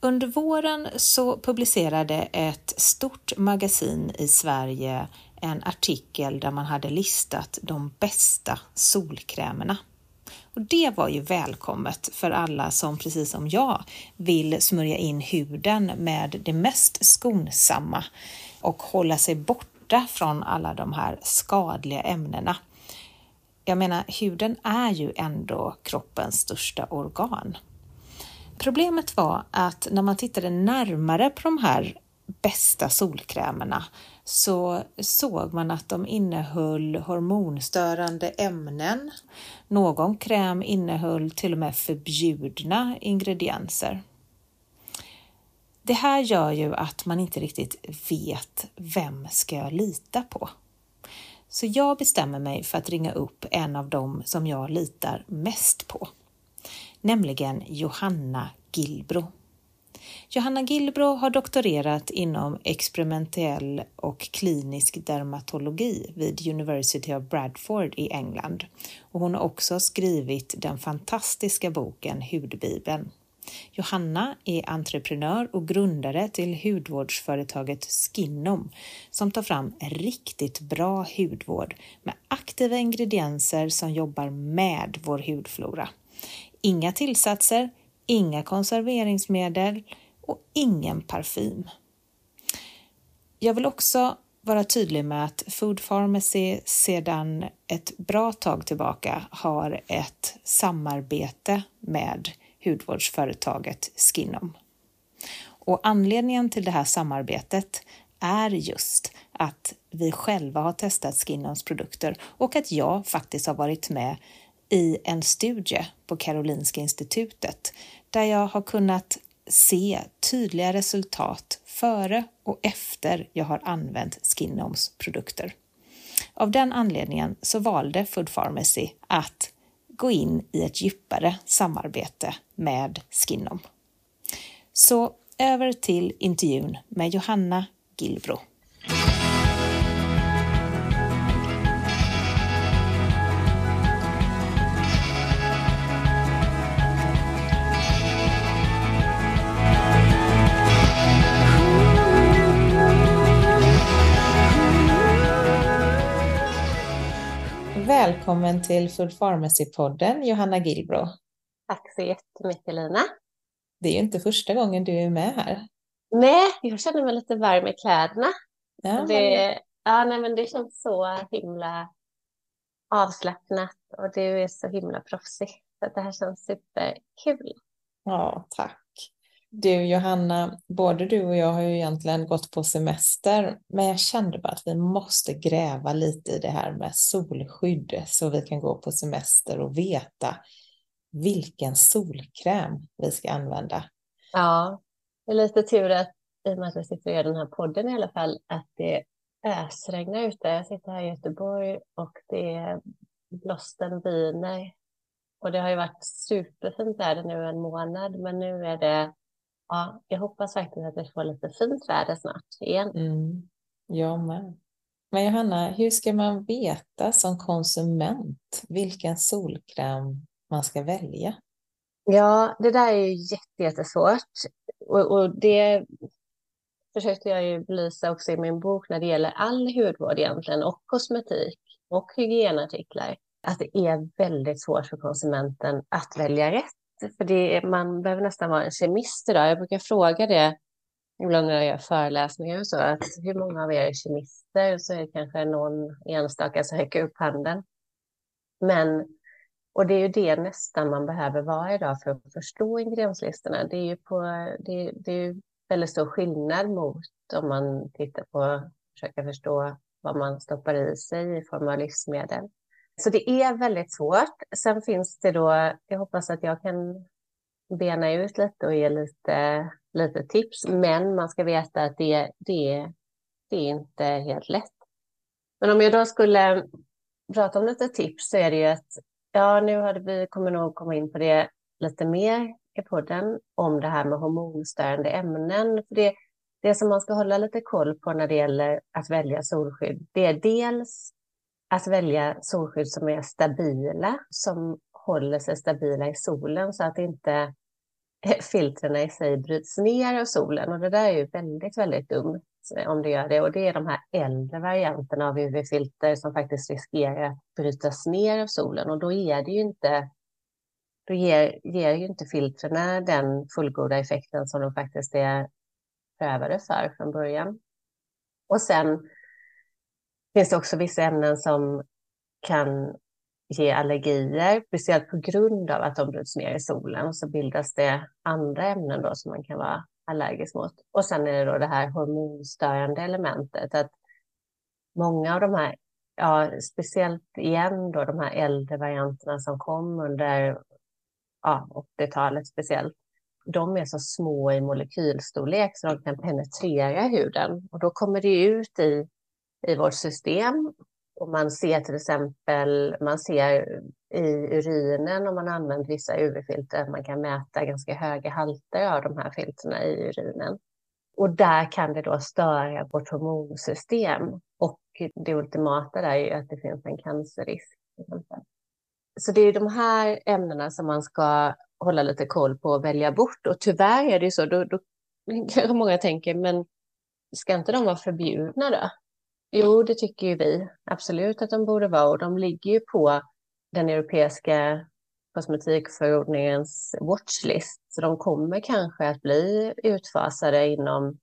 Under våren så publicerade ett stort magasin i Sverige en artikel där man hade listat de bästa solkrämerna. Och det var ju välkommet för alla som precis som jag vill smörja in huden med det mest skonsamma och hålla sig borta från alla de här skadliga ämnena. Jag menar, huden är ju ändå kroppens största organ. Problemet var att när man tittade närmare på de här bästa solkrämerna så såg man att de innehöll hormonstörande ämnen. Någon kräm innehöll till och med förbjudna ingredienser. Det här gör ju att man inte riktigt vet vem ska jag lita på? Så jag bestämmer mig för att ringa upp en av dem som jag litar mest på, nämligen Johanna Gilbro. Johanna Gilbro har doktorerat inom experimentell och klinisk dermatologi vid University of Bradford i England och hon har också skrivit den fantastiska boken Hudbibeln. Johanna är entreprenör och grundare till hudvårdsföretaget Skinnom som tar fram riktigt bra hudvård med aktiva ingredienser som jobbar med vår hudflora. Inga tillsatser, inga konserveringsmedel och ingen parfym. Jag vill också vara tydlig med att Food Pharmacy sedan ett bra tag tillbaka har ett samarbete med hudvårdsföretaget Skinom. Och anledningen till det här samarbetet är just att vi själva har testat Skinoms produkter och att jag faktiskt har varit med i en studie på Karolinska institutet där jag har kunnat se tydliga resultat före och efter jag har använt Skinoms produkter. Av den anledningen så valde Food Pharmacy att gå in i ett djupare samarbete med Skinom. Så över till intervjun med Johanna Gilbro. Välkommen till Food Pharmacy-podden, Johanna Gilbro. Tack så jättemycket Lina. Det är ju inte första gången du är med här. Nej, jag känner mig lite varm i kläderna. Ja, det, ja, nej, men det känns så himla avslappnat och du är så himla proffsig. Så det här känns superkul. Ja, tack. Du Johanna, både du och jag har ju egentligen gått på semester, men jag kände bara att vi måste gräva lite i det här med solskydd så vi kan gå på semester och veta vilken solkräm vi ska använda. Ja, det är lite tur att i och med att vi sitter och gör den här podden i alla fall, att det ösregnar ute. Jag sitter här i Göteborg och det är blåsten viner. Och det har ju varit superfint väder nu en månad, men nu är det ja, jag hoppas faktiskt att vi får lite fint väder snart igen. Mm, jag med. Men Johanna, hur ska man veta som konsument vilken solkräm man ska välja? Ja, det där är ju jättesvårt. Och, och det försökte jag ju belysa också i min bok när det gäller all hudvård egentligen och kosmetik och hygienartiklar. Att det är väldigt svårt för konsumenten att välja rätt för det, man behöver nästan vara en kemist idag. Jag brukar fråga det ibland när jag gör föreläsningar och så, att hur många av er är kemister? Så är det kanske någon enstaka som räcker upp handen. Men, och det är ju det nästan man behöver vara idag för att förstå ingredienslistorna. Det är ju på, det, det är väldigt stor skillnad mot om man tittar på, försöka förstå vad man stoppar i sig i form av livsmedel. Så det är väldigt svårt. Sen finns det då, jag hoppas att jag kan bena ut lite och ge lite, lite tips, men man ska veta att det, det, det är inte helt lätt. Men om jag då skulle prata om lite tips så är det ju att, ja nu hade vi, kommer nog komma in på det lite mer i podden, om det här med hormonstörande ämnen. För det, det som man ska hålla lite koll på när det gäller att välja solskydd, det är dels att välja solskydd som är stabila, som håller sig stabila i solen så att inte filtren i sig bryts ner av solen. Och det där är ju väldigt, väldigt dumt eh, om det gör det. Och det är de här äldre varianterna av UV-filter som faktiskt riskerar att brytas ner av solen. Och då är det ju inte då ger, ger ju inte filtren den fullgoda effekten som de faktiskt är prövade för från början. Och sen finns det också vissa ämnen som kan ge allergier, speciellt på grund av att de bryts ner i solen så bildas det andra ämnen då som man kan vara allergisk mot. Och sen är det då det här hormonstörande elementet, att många av de här, ja, speciellt igen då de här äldre varianterna som kom under ja, 80-talet speciellt, de är så små i molekylstorlek så de kan penetrera huden och då kommer det ut i, i vårt system. Och man ser till exempel, man ser i urinen om man använder vissa UV-filter, att man kan mäta ganska höga halter av de här filterna i urinen. Och där kan det då störa vårt hormonsystem. Och det ultimata där är ju att det finns en cancerrisk. Så det är de här ämnena som man ska hålla lite koll på och välja bort. Och tyvärr är det ju så, då, då kanske många tänker, men ska inte de vara förbjudna då? Jo, det tycker ju vi absolut att de borde vara och de ligger ju på den europeiska kosmetikförordningens watchlist. Så de kommer kanske att bli utfasade inom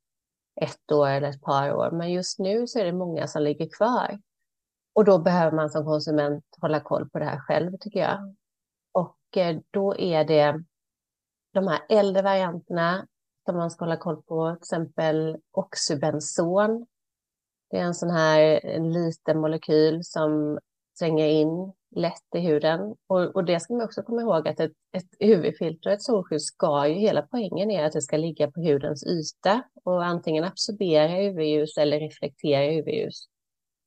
ett år eller ett par år. Men just nu så är det många som ligger kvar. Och då behöver man som konsument hålla koll på det här själv tycker jag. Och eh, då är det de här äldre varianterna som man ska hålla koll på, till exempel oxybenson. Det är en sån här liten molekyl som tränger in lätt i huden. Och, och det ska man också komma ihåg att ett, ett UV-filter och ett solskydd ska ju, hela poängen är att det ska ligga på hudens yta och antingen absorbera UV-ljus eller reflektera UV-ljus.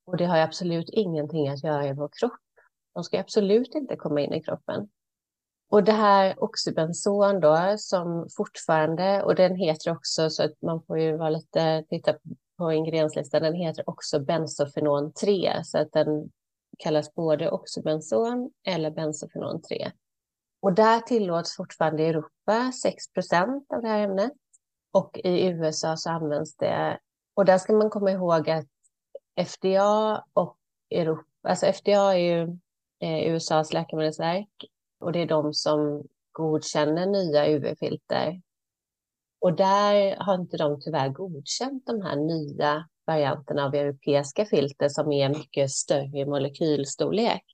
Och det har absolut ingenting att göra i vår kropp. De ska absolut inte komma in i kroppen. Och det här oxybenson då, som fortfarande, och den heter också, så att man får ju vara lite, titta på ingredienslistan, den heter också bensofenon 3, så att den kallas både oxybenson eller bensofenon 3. Och där tillåts fortfarande i Europa 6% av det här ämnet. Och i USA så används det, och där ska man komma ihåg att FDA och Europa, alltså FDA är ju eh, USAs läkemedelsverk och det är de som godkänner nya UV-filter. Och där har inte de tyvärr godkänt de här nya varianterna av europeiska filter som är mycket större molekylstorlek.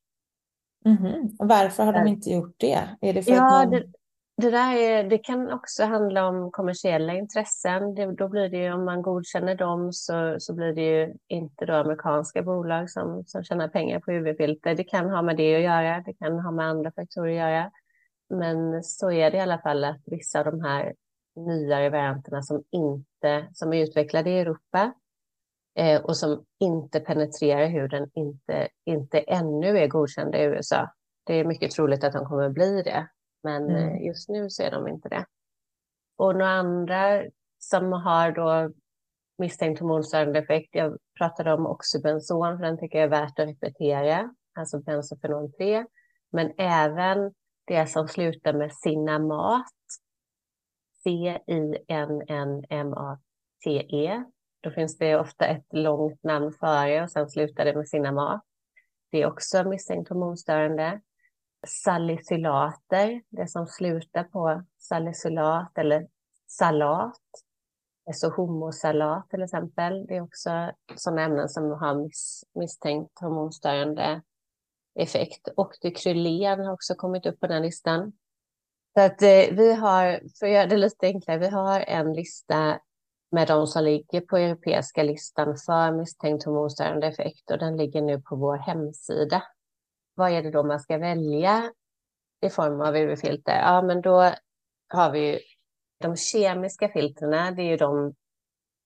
Mm -hmm. Varför har de inte gjort det? Är det för ja, att någon... det, det, där är, det kan också handla om kommersiella intressen. Det, då blir det ju, om man godkänner dem så, så blir det ju inte då amerikanska bolag som, som tjänar pengar på UV-filter. Det kan ha med det att göra, det kan ha med andra faktorer att göra. Men så är det i alla fall att vissa av de här nyare varianterna som inte, som är utvecklade i Europa eh, och som inte penetrerar huden, inte, inte ännu är godkända i USA. Det är mycket troligt att de kommer bli det men mm. Eh, just nu så är de inte det. Och några andra som har då misstänkt hormonstörande effekt, jag pratade om oxybenson, för den tycker jag är värt att repetera, alltså bensofenon 3, men även det som slutar med Sinamat, C-I-N-N-M-A-T-E. Då finns det ofta ett långt namn före och sen slutar det med Sinamat. Det är också misstänkt hormonstörande salicylater, det som slutar på salicylat eller salat. Så homosalat till exempel, det är också sådana ämnen som har miss, misstänkt hormonstörande effekt. Och dykrylen har också kommit upp på den listan. Så att eh, vi har, för att göra det lite enklare, vi har en lista med de som ligger på europeiska listan för misstänkt hormonstörande effekt och den ligger nu på vår hemsida. Vad är det då man ska välja i form av UV-filter? Ja, men då har vi ju de kemiska filtrerna, det är ju de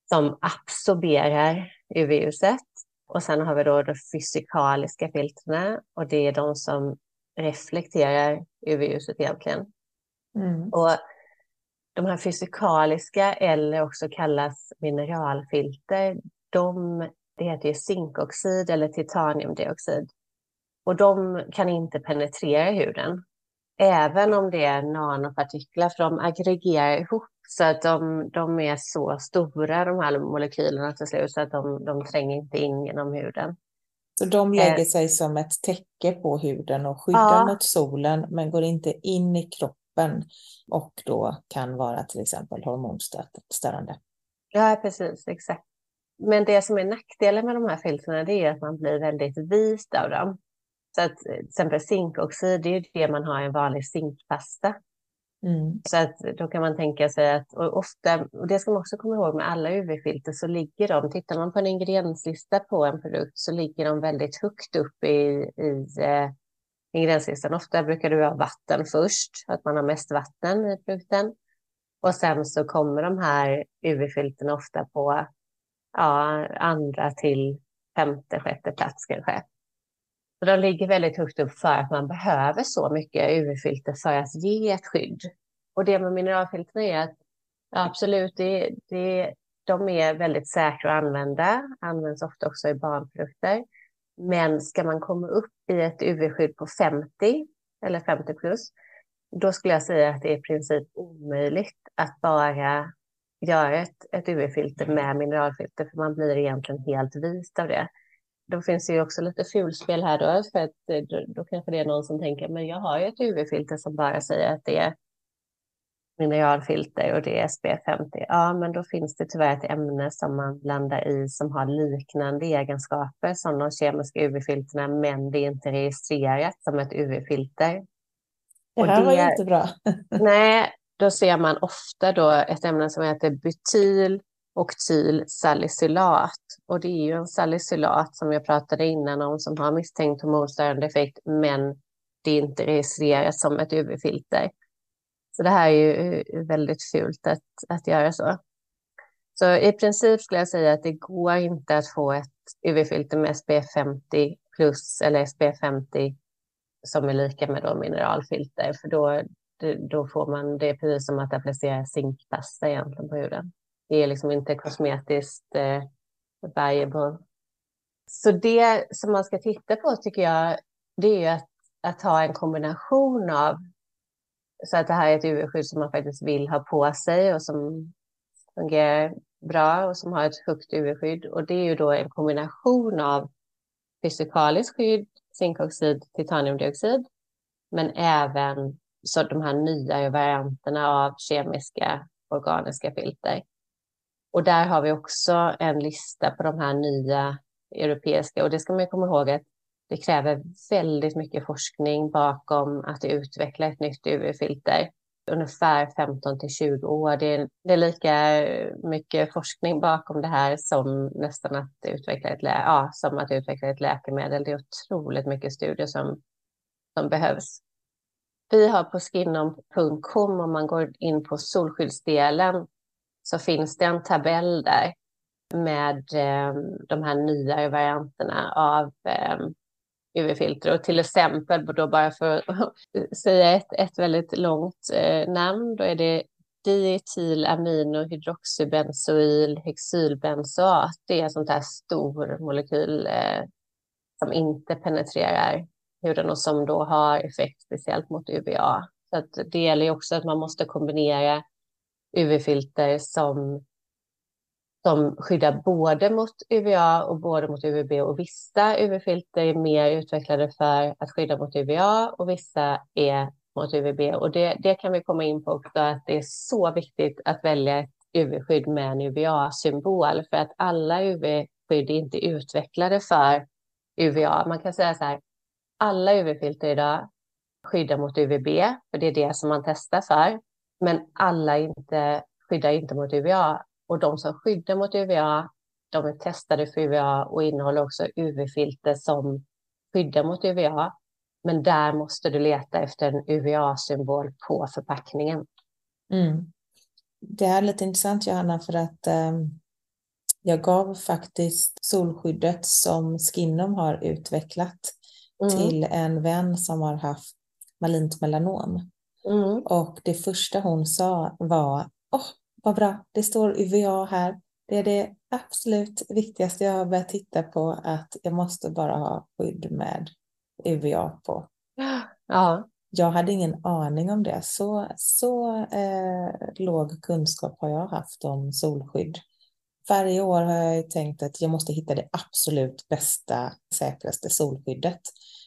som absorberar UV-ljuset. Och sen har vi då de fysikaliska filtrerna och det är de som reflekterar UV-ljuset egentligen. Mm. Och de här fysikaliska, eller också kallas mineralfilter, de, det heter ju zinkoxid eller titaniumdioxid. Och de kan inte penetrera huden, även om det är nanopartiklar, för de aggregerar ihop så att de, de är så stora, de här molekylerna till slut, så att de, de tränger inte in genom huden. Så de lägger eh. sig som ett täcke på huden och skyddar ja. mot solen, men går inte in i kroppen och då kan vara till exempel hormonstörande. Ja, precis, exakt. Men det som är nackdelen med de här filtrerna det är att man blir väldigt vit av dem. Så att till exempel zinkoxid, det är det man har i en vanlig zinkpasta. Mm. Så att då kan man tänka sig att, och ofta, och det ska man också komma ihåg med alla UV-filter, så ligger de, tittar man på en ingredienslista på en produkt så ligger de väldigt högt upp i, i eh, ingredienslistan. Ofta brukar du ha vatten först, att man har mest vatten i frukten. Och sen så kommer de här UV-filterna ofta på ja, andra till femte, sjätte plats kanske. Så de ligger väldigt högt upp för att man behöver så mycket UV-filter för att ge ett skydd. Och det med mineralfilter är att absolut, det, det, de är väldigt säkra att använda, används ofta också i barnprodukter. Men ska man komma upp i ett UV-skydd på 50 eller 50 plus, då skulle jag säga att det är i princip omöjligt att bara göra ett, ett UV-filter med mineralfilter, för man blir egentligen helt vit av det. Då finns det ju också lite fulspel här då, för att eh, då, då kanske det är någon som tänker, men jag har ju ett UV-filter som bara säger att det är mineralfilter och det är SPF50. Ja, men då finns det tyvärr ett ämne som man blandar i som har liknande egenskaper som de kemiska UV-filterna, men det är inte registrerat som ett UV-filter. Det här det, var ju inte bra. nej, då ser man ofta då ett ämne som heter butyl oktylsalicylat. Och det är ju en salicylat som jag pratade innan om som har misstänkt hormonstörande effekt, men det är inte registrerat som ett UV-filter. Så det här är ju eh, väldigt fult att, att göra så. Så i princip skulle jag säga att det går inte att få ett UV-filter med SPF 50 plus eller SPF 50 som är lika med då mineralfilter, för då, då får man det precis som att applicera zinkpasta egentligen på huden. Det är liksom inte kosmetiskt eh, variable. Så det som man ska titta på tycker jag, det är att, att ha en kombination av så att det här är ett UV-skydd som man faktiskt vill ha på sig och som fungerar bra och som har ett högt UV-skydd. Och det är ju då en kombination av fysikaliskt skydd, zinkoxid, titaniumdioxid, men även så de här nya varianterna av kemiska organiska filter. Och där har vi också en lista på de här nya europeiska och det ska man komma ihåg att det kräver väldigt mycket forskning bakom att utveckla ett nytt UV-filter. Ungefär 15 till 20 år. Det är, det är, lika mycket forskning bakom det här som nästan att utveckla ett, ja, som att utveckla ett läkemedel. Det är otroligt mycket studier som, som behövs. Vi har på skinom.com, om man går in på solskyddsdelen, så finns det en tabell där med eh, de här nya varianterna av eh, UV-filter. Och till exempel, då bara för att säga ett, ett väldigt långt eh, namn, då är det dietylaminohydroxybenzoylhexylbenzoat. Det är en sån här stor molekyl eh, som inte penetrerar huden och som då har effekt speciellt mot UVA. Så att det gäller också att man måste kombinera UV-filter som, som skyddar både mot UVA och både mot UVB och vissa UV-filter är mer utvecklade för att skydda mot UVA och vissa är mot UVB och det, det kan vi komma in på också att det är så viktigt att välja ett UV-skydd med en UVA-symbol för att alla UV-skydd är inte utvecklade för UVA. Man kan säga så här, alla UV-filter idag skyddar mot UVB, för det är det som man testar för. Men alla inte, skyddar inte mot UVA. Och de som skyddar mot UVA, de är testade för UVA och innehåller också UV-filter som skyddar mot UVA. Men där måste du leta efter en UVA-symbol på förpackningen. Mm. Det är lite intressant Johanna för att eh, jag gav faktiskt solskyddet som Skinom har utvecklat mm. till en vän som har haft malint melanom. Mm. Och det första hon sa var, åh, oh, vad bra, det står UVA här. Det är det absolut viktigaste jag har börjat titta på, att jag måste bara ha skydd med UVA på. Ja. Jag hade ingen aning om det. Så, så eh, låg kunskap har jag haft om solskydd. Varje år har jag tänkt att jag måste hitta det absolut bästa, säkraste solskyddet.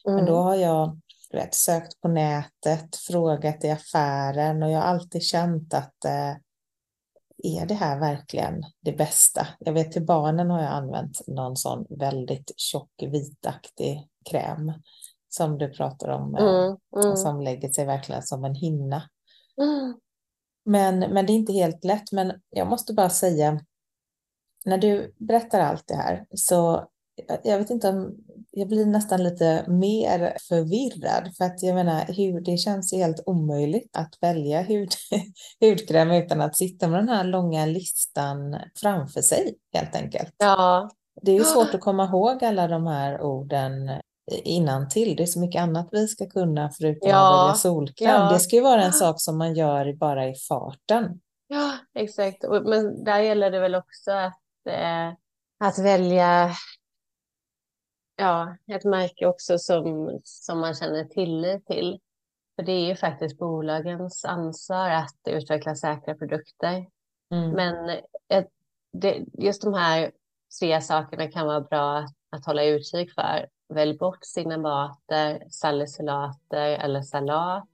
Mm. Men då har jag vet, sökt på nätet, frågat i affären och jag har alltid känt att eh, är det här verkligen det bästa? Jag vet till barnen har jag använt någon sån väldigt tjock vitaktig kräm som du pratar om, eh, mm, mm. som lägger sig verkligen som en hinna. Mm. Men, men det är inte helt lätt, men jag måste bara säga, när du berättar allt det här så jag vet inte om jag blir nästan lite mer förvirrad för att jag menar hur det känns helt omöjligt att välja hud, hudkräm utan att sitta med den här långa listan framför sig helt enkelt. Ja. Det är ju svårt att komma ihåg alla de här orden innan till. Det är så mycket annat vi ska kunna förutom ja. att välja solkräm. Ja. Det ska ju vara en sak som man gör bara i farten. Ja, exakt. Men där gäller det väl också att, eh, att välja ja, ett märke också som, som man känner tillit till. För det är ju faktiskt bolagens ansvar att utveckla säkra produkter. Mm. Men ett, det, just de här tre sakerna kan vara bra att, att hålla utkik för. Välj bort signamater, salicylater eller salat,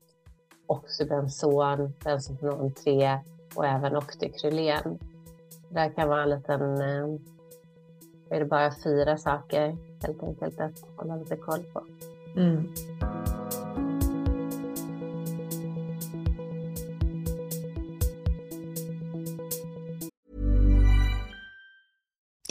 oxybenzon, bensofenon 3 och även oktykrylén. Det kan vara en liten, eh, är det bara fyra saker helt enkelt att hålla lite koll på. Mm.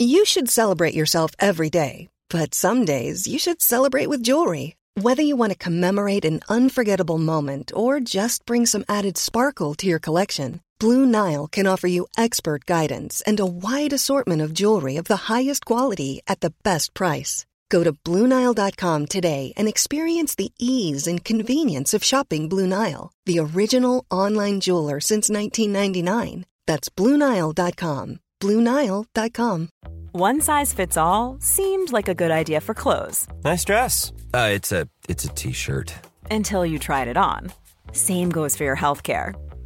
You should celebrate yourself every day, but some days you should celebrate with jewelry. Whether you want to commemorate an unforgettable moment or just bring some added sparkle to your collection, Blue Nile can offer you expert guidance and a wide assortment of jewelry of the highest quality at the best price. Go to BlueNile.com today and experience the ease and convenience of shopping Blue Nile, the original online jeweler since 1999. That's BlueNile.com. BlueNile.com. One size fits all seemed like a good idea for clothes. Nice dress. Uh, it's a it's a t-shirt. Until you tried it on. Same goes for your health care.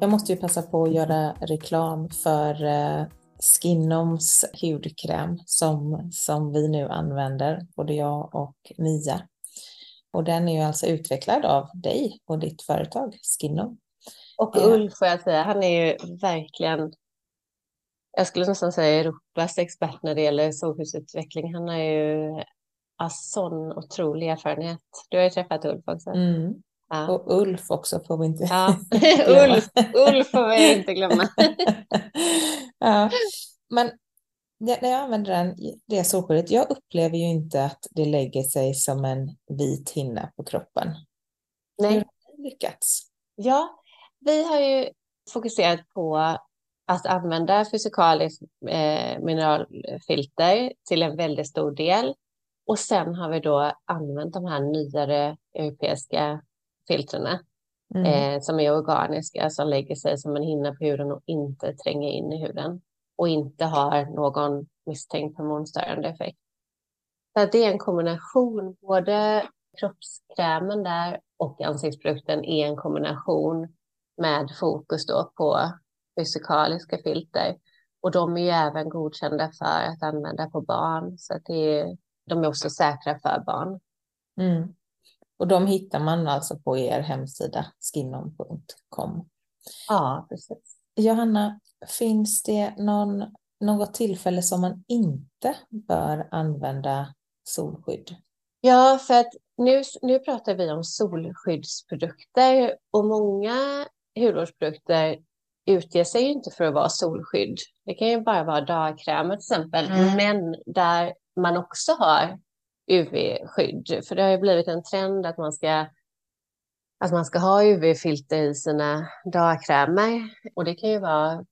Jag måste ju passa på att göra reklam för eh, Skinoms hudkräm som, som vi nu använder, både jag och Mia. Och den är ju alltså utvecklad av dig och ditt företag Skinom. Och eh. Ulf får jag säga, han är ju verkligen, jag skulle nästan säga Europas expert när det gäller solskyddsutveckling. Han har ju sån otrolig erfarenhet. Du har ju träffat Ulf också. Mm. Ja. Och Ulf också får vi inte ja. Ulf, Ulf får vi inte glömma. ja. Men när jag använder den, det solskyddet, jag upplever ju inte att det lägger sig som en vit hinna på kroppen. Nej. Hur har ni lyckats? Ja, vi har ju fokuserat på att använda fysikaliskt eh, mineralfilter till en väldigt stor del. Och sen har vi då använt de här nyare europeiska filtren mm. eh, som är organiska som lägger sig som en hinna på huden och inte tränger in i huden och inte har någon misstänkt hormonstörande effekt. Så det är en kombination, både kroppskrämen där och ansiktsprodukten är en kombination med fokus då på fysikaliska filter. Och de är ju även godkända för att använda på barn, så att det är, de är också säkra för barn. Mm. Och de hittar man alltså på er hemsida skinom.com. Ja, precis. Johanna, finns det någon, något tillfälle som man inte bör använda solskydd? Ja, för att nu, nu pratar vi om solskyddsprodukter och många hudvårdsprodukter utger sig inte för att vara solskydd. Det kan ju bara vara dagkrämer till exempel, mm. men där man också har UV-skydd. För det har ju blivit en trend att man ska, att man ska ha UV-filter i sina dagkrämer. Och det kan ju vara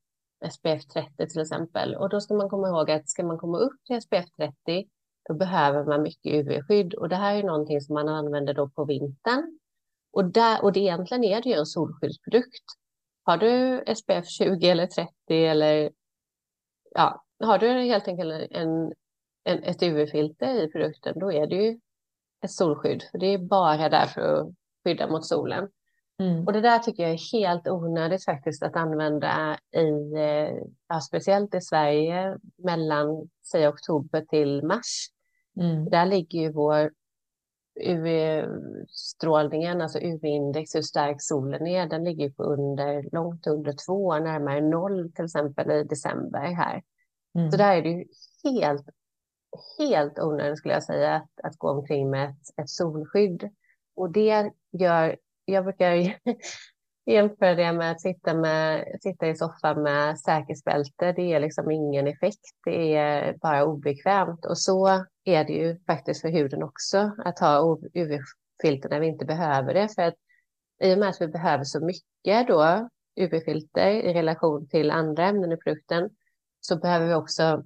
SPF 30 till exempel. Och då ska man komma ihåg att ska man komma upp till SPF 30 då behöver man mycket UV-skydd. Och det här är någonting som man använder då på vintern. Och, där, och det egentligen är det ju en solskyddsprodukt. Har du SPF 20 eller 30 eller ja, har du helt enkelt en, en, ett UV-filter i produkten, då är det ju ett solskydd. För det är bara där för att skydda mot solen. Mm. Och det där tycker jag är helt onödigt faktiskt att använda i, eh, ja, speciellt i Sverige mellan, säg oktober till mars. Mm. Där ligger ju vår UV-strålningen, alltså UV-index, hur stark solen är, den ligger på under, långt under två, närmare noll till exempel i december här. Mm. Så där är det ju helt, helt onödigt skulle jag säga att, att gå omkring med ett, ett solskydd. Och det gör, jag brukar jämföra det med att sitta, med, sitta i soffan med säkerhetsbälte. Det är liksom ingen effekt, det är bara obekvämt. Och så är det ju faktiskt för huden också, att ha UV-filter när vi inte behöver det. För att i och med att vi behöver så mycket då UV-filter i relation till andra ämnen i produkten så behöver vi också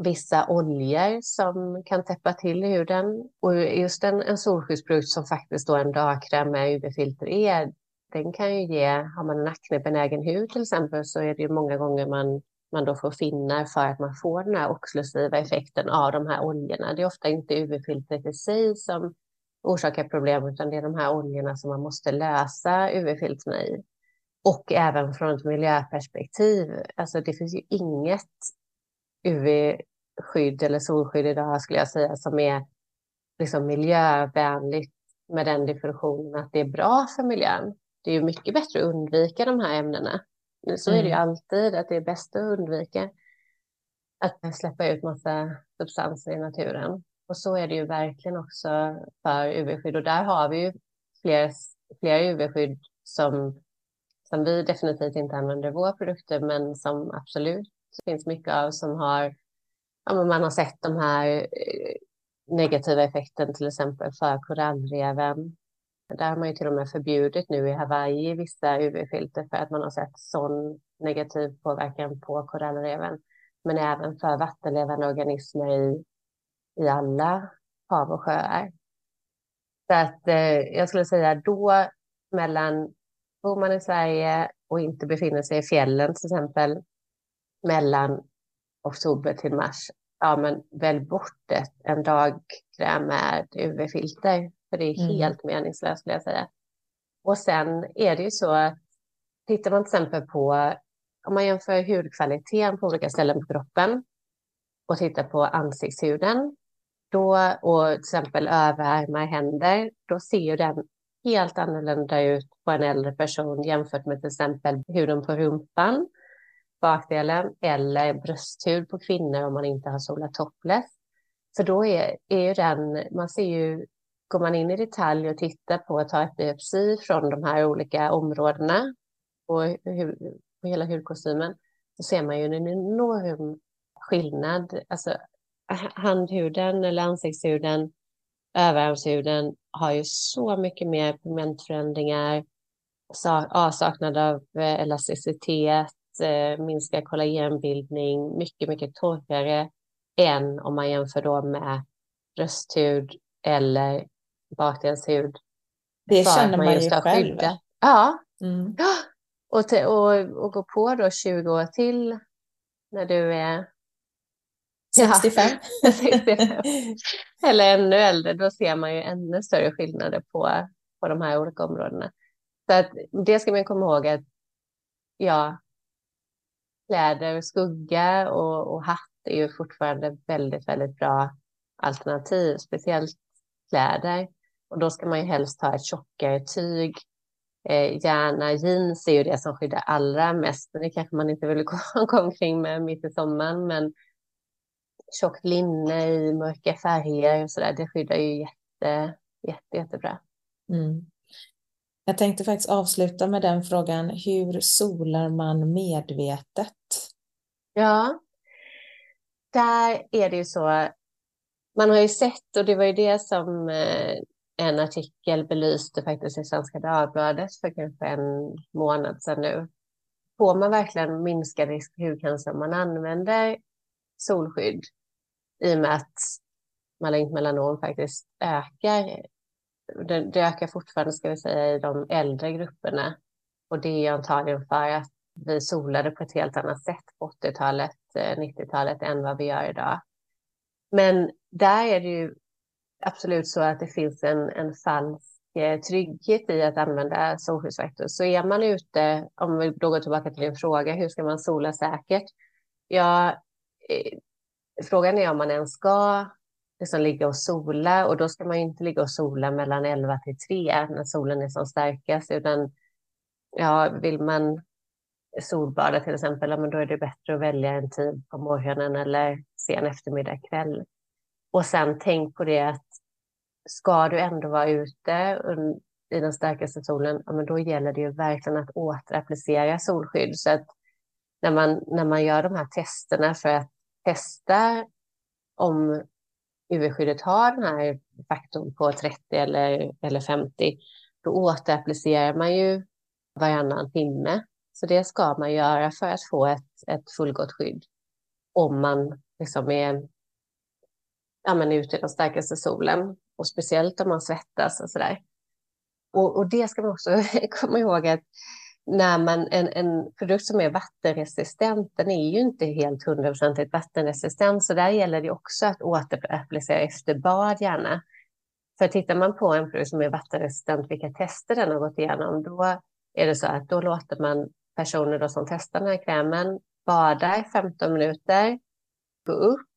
vissa oljor som kan täppa till huden. Och just en, en solskyddsprodukt som faktiskt då en dagkräm med UV-filter är, den kan ju ge, har man en aknebenägen hud till exempel, så är det ju många gånger man, man då får finnar för att man får den här oxlusiva effekten av de här oljorna. Det är ofta inte UV-filtret i sig som orsakar problem, utan det är de här oljorna som man måste lösa UV-filtren i. Och även från ett miljöperspektiv, alltså det finns ju inget UV-skydd eller solskydd idag skulle jag säga som är liksom miljövänligt med den definitionen att det är bra för miljön det är ju mycket bättre att undvika de här ämnena. Så är det ju mm. alltid, att det är bäst att undvika att släppa ut massa substanser i naturen. Och så är det ju verkligen också för UV-skydd. Och där har vi ju fler, fler UV-skydd som, som vi definitivt inte använder i våra produkter, men som absolut finns mycket av som har, ja, man har sett de här eh, negativa effekten till exempel för korallreven där har man ju till och med förbjudit nu i Hawaii vissa UV-filter för att man har sett sån negativ påverkan på korallreven. Men även för vattenlevande organismer i, i alla hav och sjöar. Så att eh, jag skulle säga då mellan bor man i Sverige och inte befinner sig i fjällen till exempel mellan oktober till mars, ja men välj bort ett, en dagkräm med UV-filter för det är mm. helt meningslöst skulle jag säga. Och sen är det ju så att tittar man till exempel på, om man jämför hudkvaliteten på olika ställen på kroppen och tittar på ansiktshuden då, och till exempel överarmar, händer, då ser ju den helt annorlunda ut på en äldre person jämfört med till exempel huden på rumpan, bakdelen eller brösthud på kvinnor om man inte har solat topless. För då är, är ju den, man ser ju går man in i detalj och tittar på att ta ett biopsi från de här olika områdena och hur, på hela hudkostymen så ser man ju en enorm skillnad. Alltså handhuden eller ansiktshuden, överarmshuden har ju så mycket mer pigmentförändringar, avsaknad av eh, elasticitet, eh, minskad kollagenbildning, mycket, mycket torrare än om man jämför då med brösthud eller bakdelshud. Det känner man, man ju själv. Ja. Mm. Och, och, och gå på då 20 år till när du är 65. Ja, 65. Eller ännu äldre, då ser man ju ännu större skillnader på, på de här olika områdena. Så att det ska man komma ihåg att ja, kläder, skugga och, och hatt är ju fortfarande väldigt, väldigt bra alternativ, speciellt kläder. Och då ska man ju helst ha ett tjockare tyg. Eh, gärna jeans är ju det som skyddar allra mest, men det kanske man inte vill gå omkring med mitt i sommaren. Men tjockt linne i mörka färger och så där, det skyddar ju jätte, jätte, jättebra. Mm. Jag tänkte faktiskt avsluta med den frågan. Hur solar man medvetet? Ja, där är det ju så. Man har ju sett, och det var ju det som eh, en artikel belyste faktiskt i Svenska Dagbladet för kanske en månad sedan nu. Får man verkligen minskad risk för hudcancer om man använder solskydd i och med att malignt melanom faktiskt ökar det, det ökar fortfarande ska vi säga i de äldre grupperna. Och det är antagligen för att vi solade på ett helt annat sätt på 80-talet, 90-talet eh, än vad vi gör idag. Men där är det ju absolut så att det finns en, en falsk eh, trygghet i att använda solskyddsfaktor. Så är man ute, om vi då går tillbaka till din fråga, hur ska man sola säkert? Ja, eh, frågan är om man ens ska liksom ligga och sola och då ska man inte ligga och sola mellan 11 till 3 när solen är som starkast utan ja, vill man solbada till exempel, ja, men då är det bättre att välja en tid på morgonen eller sen eftermiddag kväll. Och sen tänk på det att ska du ändå vara ute i den starkaste solen, ja, men då gäller det ju verkligen att återapplicera solskydd. Så att när man, när man gör de här testerna för att testa om UV-skyddet har den här faktorn på 30 eller, eller 50, då återapplicerar man ju varannan timme. Så det ska man göra för att få ett, ett fullgott skydd. Om man liksom är ja, men ute i den starkaste solen och speciellt om man svettas och sådär. Och, och det ska man också komma ihåg att när man, en, en produkt som är vattenresistent, den är ju inte helt hundraprocentigt vattenresistent, så där gäller det också att återapplicera efter bad gärna. För tittar man på en produkt som är vattenresistent, vilka tester den har gått igenom, då är det så att då låter man personer då som testar den här krämen bada i 15 minuter, gå upp,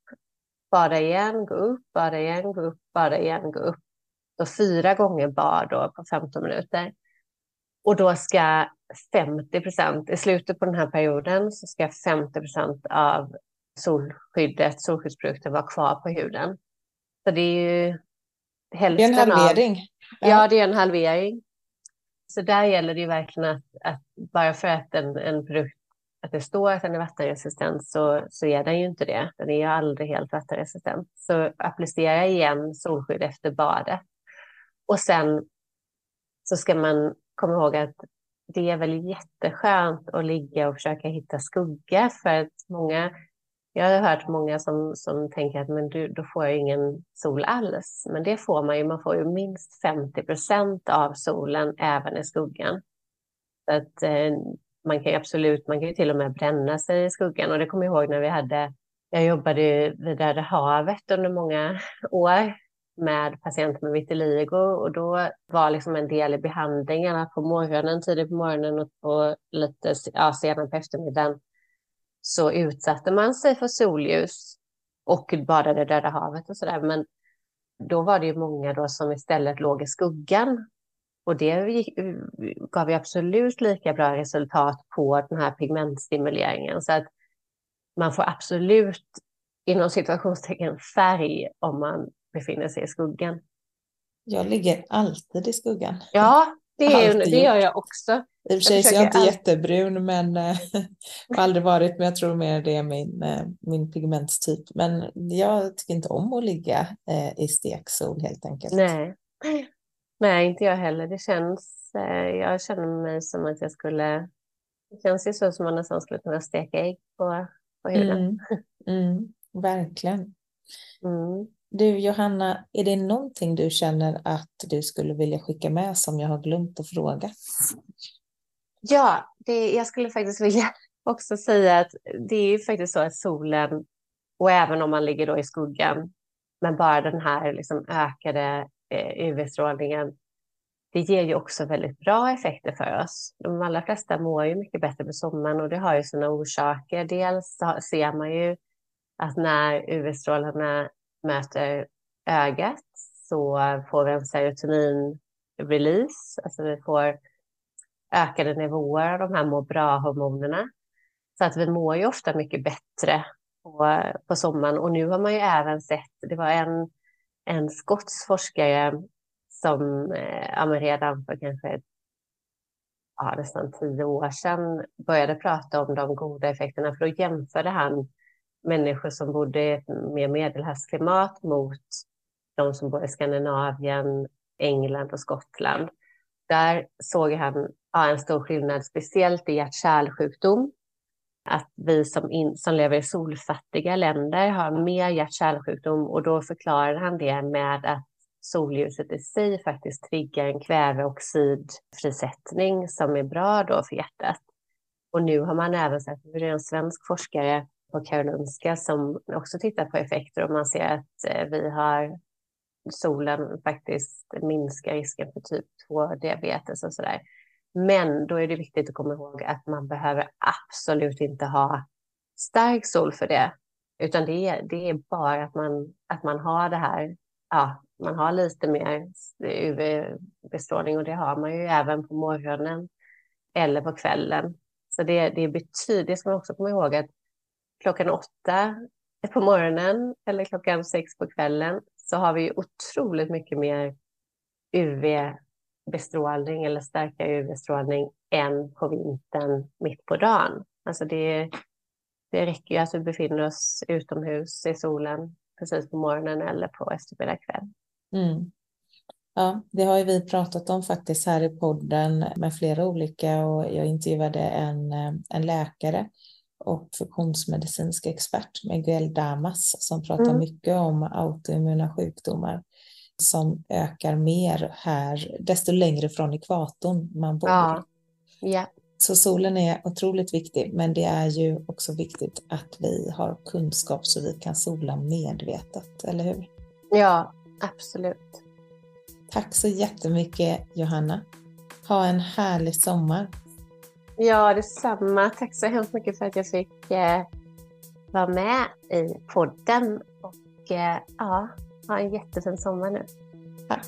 bada igen, gå upp, bada igen, gå upp, bada igen, gå upp. Då fyra gånger bad då på 15 minuter. Och då ska 50 procent, i slutet på den här perioden så ska 50 procent av solskyddet, solskyddsprodukten vara kvar på huden. Så det är ju hälften Det är en halvering. Av, ja. det är en halvering. Så där gäller det ju verkligen att, att bara för att en, en produkt att det står att den är vattenresistent så, så är den ju inte det. Den är ju aldrig helt vattenresistent. Så applicera igen solskydd efter badet. Och sen så ska man komma ihåg att det är väl jätteskönt att ligga och försöka hitta skugga för att många, jag har hört många som, som tänker att men du, då får jag ingen sol alls. Men det får man ju, man får ju minst 50 procent av solen även i skuggan. Så att eh, man kan ju absolut, man kan ju till och med bränna sig i skuggan och det kommer jag ihåg när vi hade, jag jobbade vid Röda havet under många år med patienter med vitiligo och då var liksom en del i behandlingen att på morgonen, tidigt på morgonen och, och lite ja, senare på eftermiddagen så utsatte man sig för solljus och badade i Döda havet och sådär. Men då var det ju många då som istället låg i skuggan. Och det gav ju absolut lika bra resultat på den här pigmentstimuleringen. Så att man får absolut inom situationstecken färg om man befinner sig i skuggan. Jag ligger alltid i skuggan. Ja, det, är, det gör jag också. I och för sig är jag inte all... jättebrun, men äh, har aldrig varit, men jag tror mer det är min, äh, min pigmentstyp. Men jag tycker inte om att ligga äh, i steksol helt enkelt. Nej. Nej, inte jag heller. Det känns, jag känner mig som att jag skulle, det känns ju så som man nästan skulle kunna steka ägg på, på huden. Mm, mm, verkligen. Mm. Du Johanna, är det någonting du känner att du skulle vilja skicka med som jag har glömt att fråga? Ja, det, jag skulle faktiskt vilja också säga att det är ju faktiskt så att solen, och även om man ligger då i skuggan, men bara den här liksom ökade eh, UV-strålningen det ger ju också väldigt bra effekter för oss. De allra flesta mår ju mycket bättre på sommaren och det har ju sina orsaker. Dels ser man ju att när UV-strålarna möter ögat så får vi en serotonin-release, alltså vi får ökade nivåer av de här må bra-hormonerna. Så att vi mår ju ofta mycket bättre på, på sommaren. Och nu har man ju även sett, det var en, en skotsk forskare som eh, redan för kanske ja, nästan tio år sedan började prata om de goda effekterna. För då jämförde han människor som bodde i ett mer medelhavsklimat mot de som bor i Skandinavien, England och Skottland. Där såg han ja, en stor skillnad, speciellt i hjärt-kärlsjukdom. Att vi som, in, som lever i solfattiga länder har mer hjärt-kärlsjukdom och då förklarade han det med att solljuset i sig faktiskt triggar en kväveoxidfrisättning som är bra då för hjärtat. Och nu har man även sett, hur en svensk forskare på Karolinska som också tittar på effekter och man ser att eh, vi har solen faktiskt minskar risken för typ 2-diabetes och sådär. Men då är det viktigt att komma ihåg att man behöver absolut inte ha stark sol för det, utan det är, det är bara att man, att man har det här, ja, man har lite mer UV-bestrålning och det har man ju även på morgonen eller på kvällen. Så det, det betyder, det ska man också komma ihåg att klockan åtta på morgonen eller klockan sex på kvällen så har vi otroligt mycket mer UV-bestrålning eller starkare UV-strålning än på vintern mitt på dagen. Alltså det, det räcker ju att vi befinner oss utomhus i solen precis på morgonen eller på eftermiddag kväll. Mm. Ja, det har ju vi pratat om faktiskt här i podden med flera olika och jag intervjuade en, en läkare och funktionsmedicinsk expert, Miguel Damas, som pratar mm. mycket om autoimmuna sjukdomar som ökar mer här, desto längre från ekvatorn man bor. Ja. ja. Så solen är otroligt viktig, men det är ju också viktigt att vi har kunskap så vi kan sola medvetet, eller hur? Ja, absolut. Tack så jättemycket Johanna. Ha en härlig sommar. Ja, detsamma. Tack så hemskt mycket för att jag fick eh, vara med i podden. Och eh, ja, ha en jättefin sommar nu. Tack.